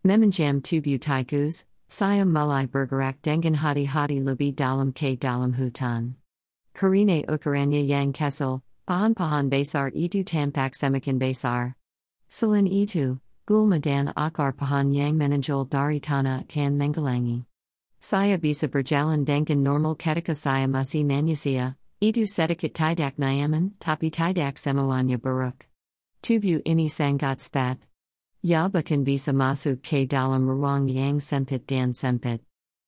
Memanjam tubu taikus, saya mulai bergerak dengan hati hati lebih dalam ke dalam hutan. Karine ukurannya yang kecil, pahan pahan besar itu tampak semakin besar. Selain itu, gulma dan akar pahan yang menonjol dari tanah kan menggelangi. Saya bisa berjalan dengan normal ketika saya masih manusia, itu sedikit tidak nyaman, tapi tidak semuanya buruk. Tubuh ini sangat spat. Ya bahkan bisa masuk ke dalam ruang yang sempit dan sempit.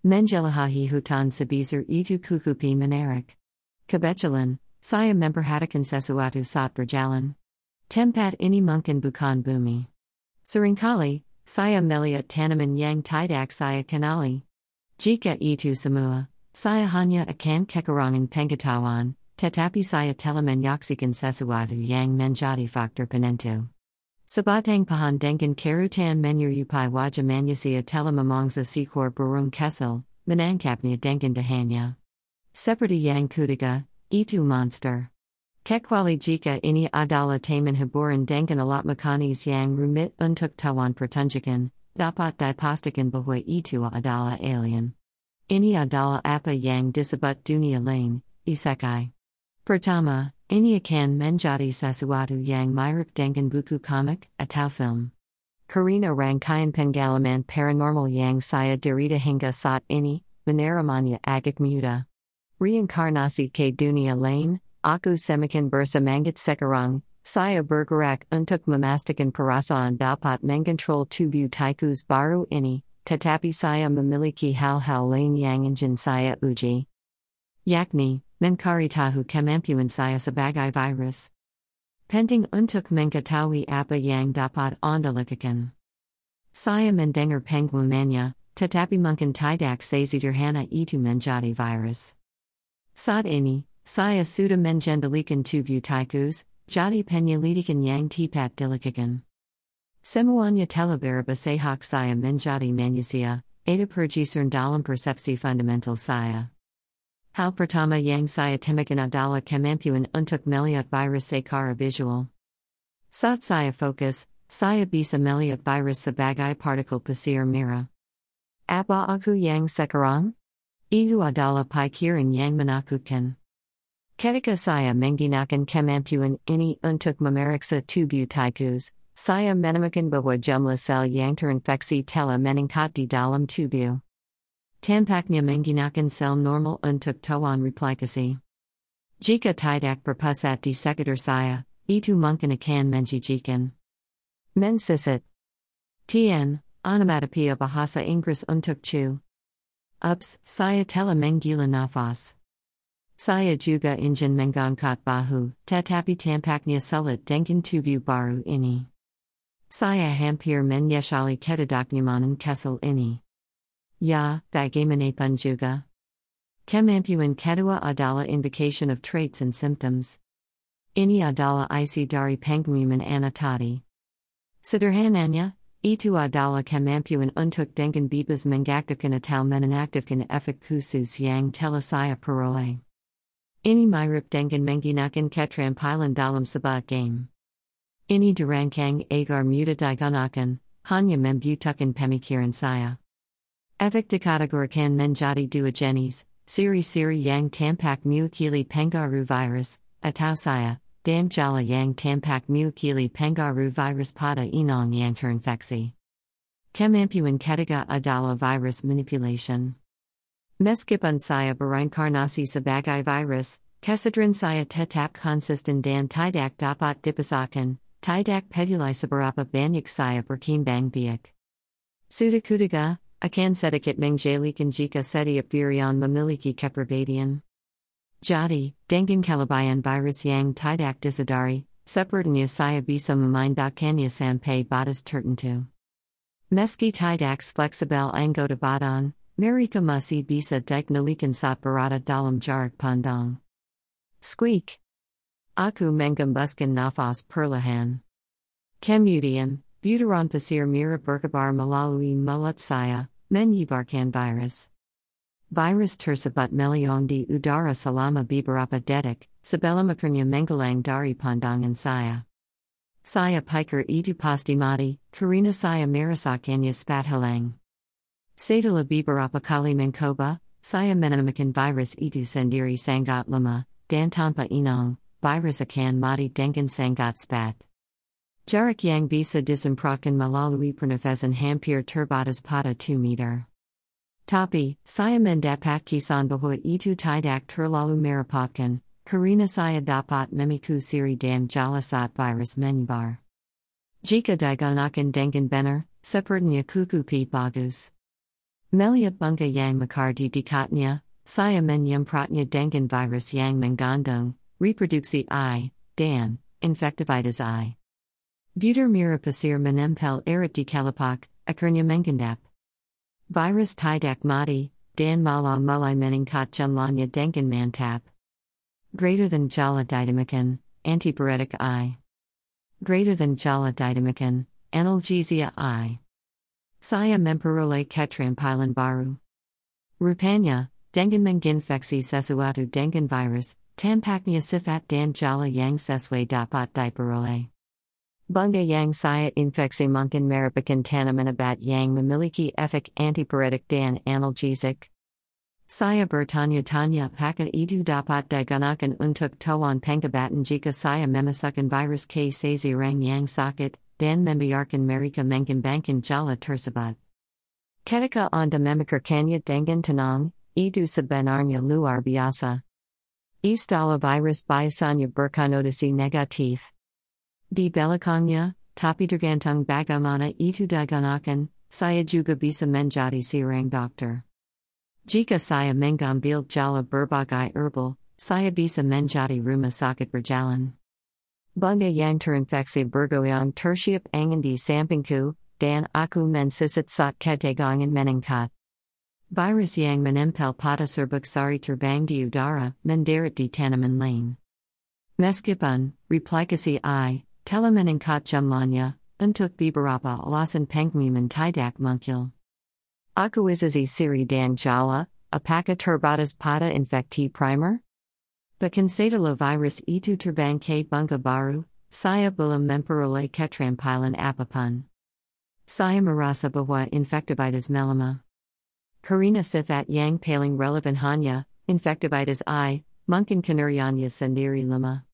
Menjelajahi hutan sebesar itu kukupi menarik. Kebetulan, saya memperhatikan sesuatu saat berjalan. Tempat ini mungkin bukan bumi. Seringkali, saya melihat tanaman yang tidak saya kenali. Jika itu semua, saya hanya akan kekurangan pengetahuan, tetapi saya telah menyaksikan sesuatu yang menjadi faktor penentu. Sebatang pahan dengan kerutan menyerupai wajah manusia telah memangsa sikor burung Kessel, menangkapnya dengan dahannya. Seperti yang ketiga, itu monster. Kecuali jika ini adalah taman hiburan dengan alat mekanis yang rumit untuk tawan pertunjukan, dapat dipastikan bahwa itu adalah alien. Ini adalah apa yang disebut dunia lain, isekai. Pertama, ini akan menjadi sesuatu yang mirip dengan buku komik atau film. Karina rangkaian pengalaman paranormal yang saya derita hingga saat ini, menerimanya agak muda. Reinkarnasi ke dunia lain, Aku semakin bersemangat sekarang, saya bergerak untuk memastikan perasaan dapat mengontrol tubuh taikus baru ini, tetapi saya memiliki hal-hal lain yang ingin saya uji. Yakni, mencari tahu kemampuan saya sebagai virus. Penting untuk mengetahui apa yang dapat Anda lakukan. Saya mendengar pengumumannya, tetapi mungkin tidak sesederhana itu menjadi virus. Saat ini, Saya sudah mengendalikan tubuh tikus, jadi penyelidikan yang tepat dilakukan. Semuanya telah berbasehat saya menjadi manusia, ada pergeseran dalam persepsi fundamental saya. Hal pertama yang saya temukan adalah kemampuan untuk melihat virus secara visual. Saat saya fokus, saya bisa melihat virus sebagai partikel pasir Mira. Apa aku yang sekarang? Itu adalah pikiran yang menakutkan. Ketika saya menggunakan kemampuan ini untuk memeriksa tubuh tikus, saya menemukan bahwa jumlah sel yang terinfeksi telah meningkat di dalam tubuh. Tampaknya menggunakan sel normal untuk tawan replikasi. Jika tidak berpusat di sekitar saya, itu mungkin akan menjijikan. Mensisit. Tien, onomatopoeia bahasa Inggris untuk chu. Ups, saya telah menggila nafas. Saya juga ingin mengangkat bahu, tetapi tampaknya sulit dengan tubuh baru ini. Saya hampir menyesali ketidaknyamanan kesel ini. Ya, bagaimanapun juga. Kemampuan kedua Adala indication of traits and symptoms. Ini adalah isi dari pengumuman anatati. Sederhananya, itu adalah kemampuan untuk dengan bebas mengaktifkan atau menonaktifkan efek khusus yang telah saya peroleh. Ini mirip dengan menggunakan keterampilan dalam sebuah game. Ini dirancang agar mudah digunakan, hanya membutakan pemikiran saya. Efek dikategorikan menjadi dua jenis, siri-siri yang tampak mewakili pengaruh virus, atau saya, dan jala yang tampak mewakili pengaruh virus pada inang yang terinfeksi. Kemampuan ketiga adalah virus manipulation. Meskipun saya berinkarnasi sebagai virus, kesedran saya tetap konsisten dan tidak dapat dipisahkan, tidak peduli seberapa banyak saya berkembang biak. Sudah ketiga, akan sedikit mengjadikan jika setiap virion memiliki kepribadian. Jadi, dengan kelebihan virus yang tidak disadari, sepertinya saya bisa memindahkannya sampai batas tertentu. Meski tidak fleksibel anggota badan, Mereka masih bisa dikendalikan saat berada dalam jarak pandang. Squeak. Aku mengembuskan nafas perlahan. Kemudian, butaran pasir mira berkabar melalui mulut saya, menyebarkan virus. Virus tersebut meliong di udara selama beberapa detik, sebelum akhirnya menggelang dari pandangan saya. Saya Piker Edu Pastimati, Karina Saya Marasakanya Spathalang. Sadala Bibarapakali Mankoba, Saya Menamakan Virus Edu Sendiri Sangat Lama, Dantampa Inong, Virus Akan Mati Dengan Sangat Spat. Jarak Yang Bisa Disemprakan Melalui Pernafesan Hampir Terbatas Pada 2 meter. Tapi, saya mendapat kisan bahwa itu tidak terlalu merepotkan, karina saya dapat memiku siri dan jalasat virus menyebar. Jika digunakan dengan benar, sepertinya kuku pi bagus. Melihat bunga yang mekar di dekatnya, saya menyemprotnya dengan virus yang mengandung, reproduksi I, dan, infectivitis I. Buter mira pasir menempel erat di kalapak, akhirnya mengendap. Virus tidak mati, dan malah mulai meningkat jumlahnya dengan mantap. Greater than jala ditamakan, antipyretic I. Greater than jala ditamakan, analgesia I. Saya memperoleh ketrampilan baru. Rupanya, dengan menginfeksi sesuatu dengan virus, tampaknya sifat dan jala yang sesuai dapat diperoleh. Bunga yang saya infeksi mungkin tanaman obat yang memiliki efek antipyretik dan analgesic. Saya bertanya-tanya apakah itu dapat digunakan untuk tuan pengobatan jika saya memasukkan virus ke seseorang yang sakit, dan membiarkan mereka mengembangkan jala tersebut. Ketika anda memikirkannya dengan tenang, itu sebenarnya luar biasa. Istala virus biasanya berkonotasi negatif. Di belakangnya, tapi tergantung bagaimana itu digunakan, saya juga bisa menjadi seorang dokter. Jika saya mengambil jala berbagai herbal, saya bisa menjadi rumah sakit berjalan. Bunga yang terinfeksi bergoyang tersiap angin sampingku, dan aku mensisat saat ketegangan meningkat. Virus yang menempel pada serbuk sari terbang di udara, mendarat di tanaman lain. Meskipun, replikasi I, telemeningkat jumlahnya, untuk beberapa alasan pengumuman tidak muncul. Akuizazi siri dan jala, apakah terbatas pada infekti primer? Bahkan setelah virus itu terbang ke bunga baru, saya belum memperoleh ketrampilan apapun. Saya merasa bahwa infectivitis melama. Karina sifat yang paling relevan hanya, infectivitis I, mungkin kinerjanya sendiri lama.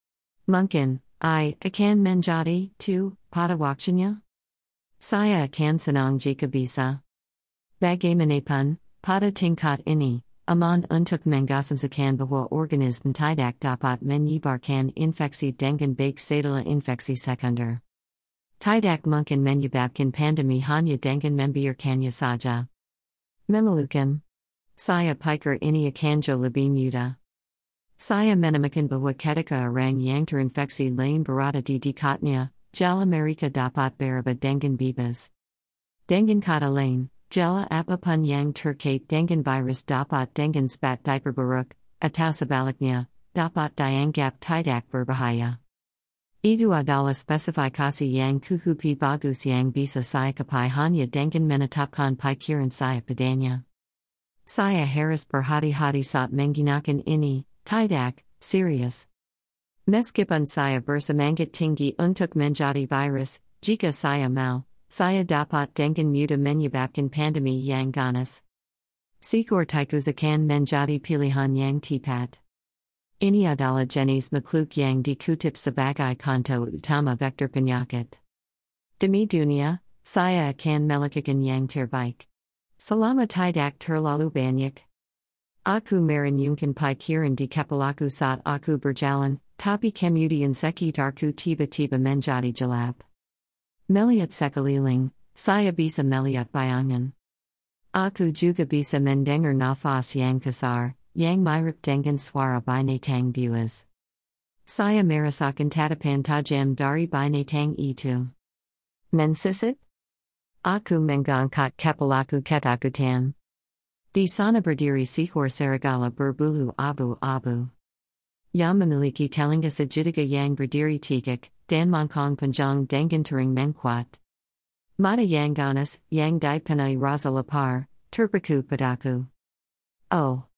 Mungkin, I akan menjadi tu pada waktunya. Saya akan senang jika bisa. Bagaimanapun, pada tingkat ini, aman untuk menggasamsakan bahwa organisme tidak dapat menyebarkan infeksi dengan baik setelah infeksi sekunder. Tidak mungkin menyebabkan pandemi hanya dengan membiarkannya saja. Memelukan. Saya pikir ini akan jauh lebih mudah. Saya menemukan bahwa ketika orang yang terinfeksi lain berada di dekatnya, jala mereka dapat berubah dengan bebas. Dengan kata lain, jala apapun yang terkait dengan virus dapat dengan spat diperburuk, atau sebaliknya, dapat dianggap tidak berbahaya. Itu adalah spesifikasi yang kukupi bagus yang bisa saya capai hanya dengan menetapkan pikiran saya padanya. Saya harus berhati-hati saat menggunakan ini, Tidak, Sirius. Meskipun saya bersemangat tinggi untuk menjadi virus, jika saya mau, saya dapat dengan mudah menyebabkan pandemi yang ganas. Sikor tikus akan menjadi pilihan yang tepat. Ini adalah jenis makhluk yang dikutip sebagai konto utama vektor penyakit. Demi dunia, saya akan melakukan yang terbaik. Selama tidak terlalu banyak. Aku merenyungkan pikiran di kepalaku saat aku berjalan, tapi kemudian sekitarku tiba-tiba menjadi gelap. Melihat sekeliling, saya bisa melihat bayangan. Aku juga bisa mendengar nafas yang kasar, yang mirip dengan suara binatang buas. Saya merasakan tatapan tajam dari binatang itu. Mensisit? Aku mengangkat kepalaku ketakutan. Di sana berdiri seekor serigala berbulu abu-abu. Yang memiliki telinga segitiga yang berdiri tegak, dan mangkong panjang dengan tering mengkuat. Mata yang ganas, yang dipenuhi rasa lapar, terpaku padaku. Oh.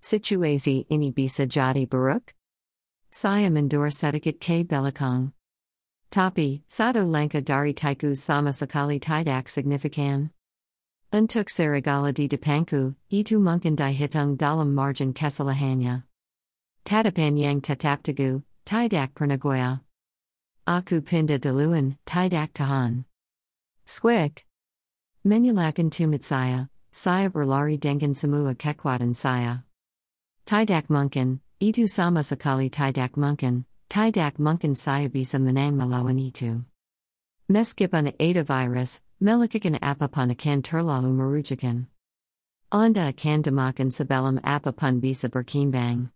Situasi ini bisa jadi buruk? Saya mendur sedikit ke belakang. Tapi, Sado Lanka Dari Taiku Sama Sakali Tidak Significan. Untuk Sarigala di Depanku, Itu Mungkin di Hitung Dalam Margin Kesalahanya. Tatapan Yang Tataptagu, Tidak Pernagoya. Aku Pinda Deluan, Tidak Tahan. Squick. Menulakan Tumit Saya, Saya Berlari Dengan Semua Kekwadan Saya. Tidak Mungkin, Itu Sama Sakali Tidak Mungkin. Tidak mungkin saya bisa menang melawan itu. Meskipun ada virus, melakakan apapun akan terlalu merugikan. Anda akan demakan sebelum apapun bisa berkembang.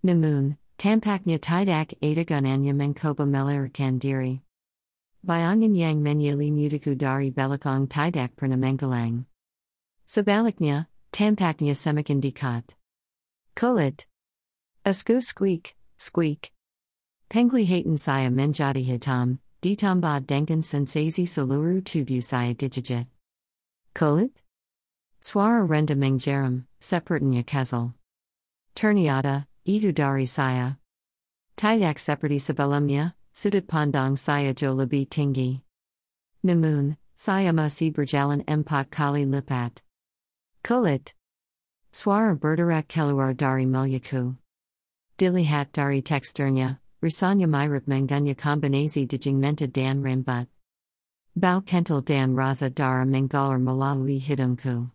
Namun, tampaknya tidak ada gunanya mencoba melarikan diri. Bayangan yang menyeli mudaku dari belakang tidak pernah menggelang. Sebaliknya, tampaknya semakin dekat. Kulit. Asku squeak, squeak. Penglihatan saya menjadi hitam, ditambah dengan sensasi seluruh tubuh saya digigit. Kulit? Suara Renda mengjeram, sepertinya kesal. Ternyata, itu dari saya. Tidak seperti sebelumnya, sudut pandang saya jauh lebih tinggi. Namun, saya masih berjalan empat kali lipat. Kulit. Suara berderak keluar dari mulutku. Dilihat dari teksturnya, Rasanya mirip mengganya kombinasi dijingmenta dan rambut. Bau kental dan raza dara menggalar melalui hidungku.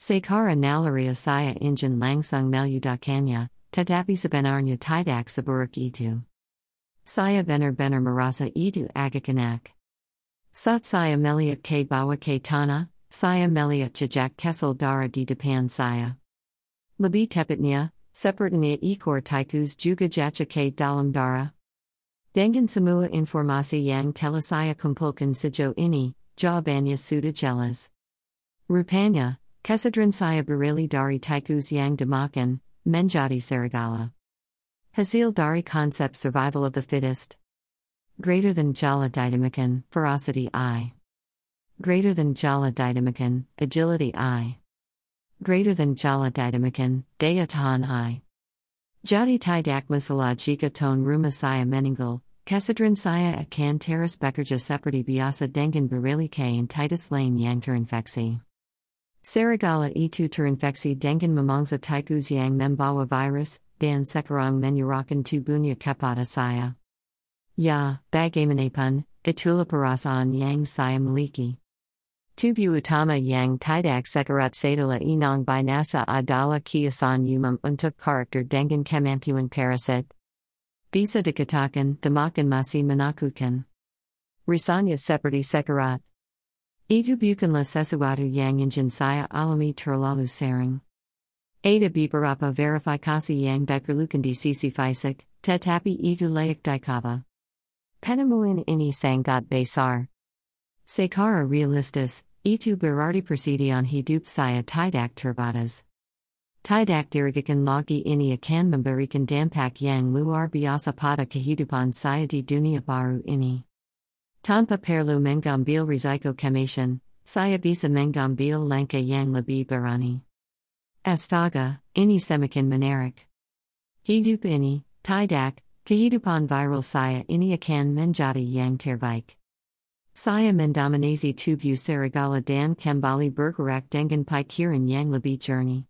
Sekara nalaria saya injin langsung meludakannya, tetapi sebenarnya tidak seburuk itu. Saya benar-benar merasa itu agak enak. Saat saya melihat ke bawah ke tanah, saya melihat jejak Kessel dara di depan saya. Lebih tepatnya, Sepertinya ikor taikus juga jaca dalam dara. Dengan semua informasi yang telah saya kumpulkan sejauh ini, jawabannya sudah jelas. Rupanya, kesadran saya berili dari taikus yang dimakan, menjadi serigala. Hasil dari konsep survival of the fittest. Greater than jala didamakan, ferocity I. Greater than jala didamakan, agility I greater than Jala Didamakan, Daya Tahan I. Jadi tidak masalah jika ton rumah saya meninggal, kesadran saya akan teras bekerja seperti biasa dengan berili kain titus lain yang terinfeksi. Serigala itu terinfeksi dengan memangsa tikus yang membawa virus, dan sekarang menyerahkan tubuhnya kepada saya. Ya, bagaimanapun, itulah perasaan yang saya miliki. Tubu utama yang tidak sekarat setelah inang binasa adalah kiasan umum untuk karakter dengan kemampuan parasit. Bisa dikatakan demakan masih menakutkan. Risanya seperti sekarat. Itu bukanlah sesuatu yang ingin saya alami terlalu sering. Ada beberapa verifikasi yang diperlukan di sisi fisik, tetapi itu layak dikaba. Penemuan ini sangat besar. Secara realistis, Itu berarti persediaan hidup saya tidak terbatas. Tidak diragikan lagi ini akan memberikan dampak yang luar biasa pada kehidupan saya di dunia baru ini. Tanpa perlu mengambil risiko kematian, saya bisa mengambil langkah yang lebih berani. Astaga, ini semakin menarik. Hidup ini, tidak, kehidupan viral saya ini akan menjadi yang terbaik. Saya mendominasi tubuh serigala dan kembali bergerak dengan pikiran yang lebih jernih.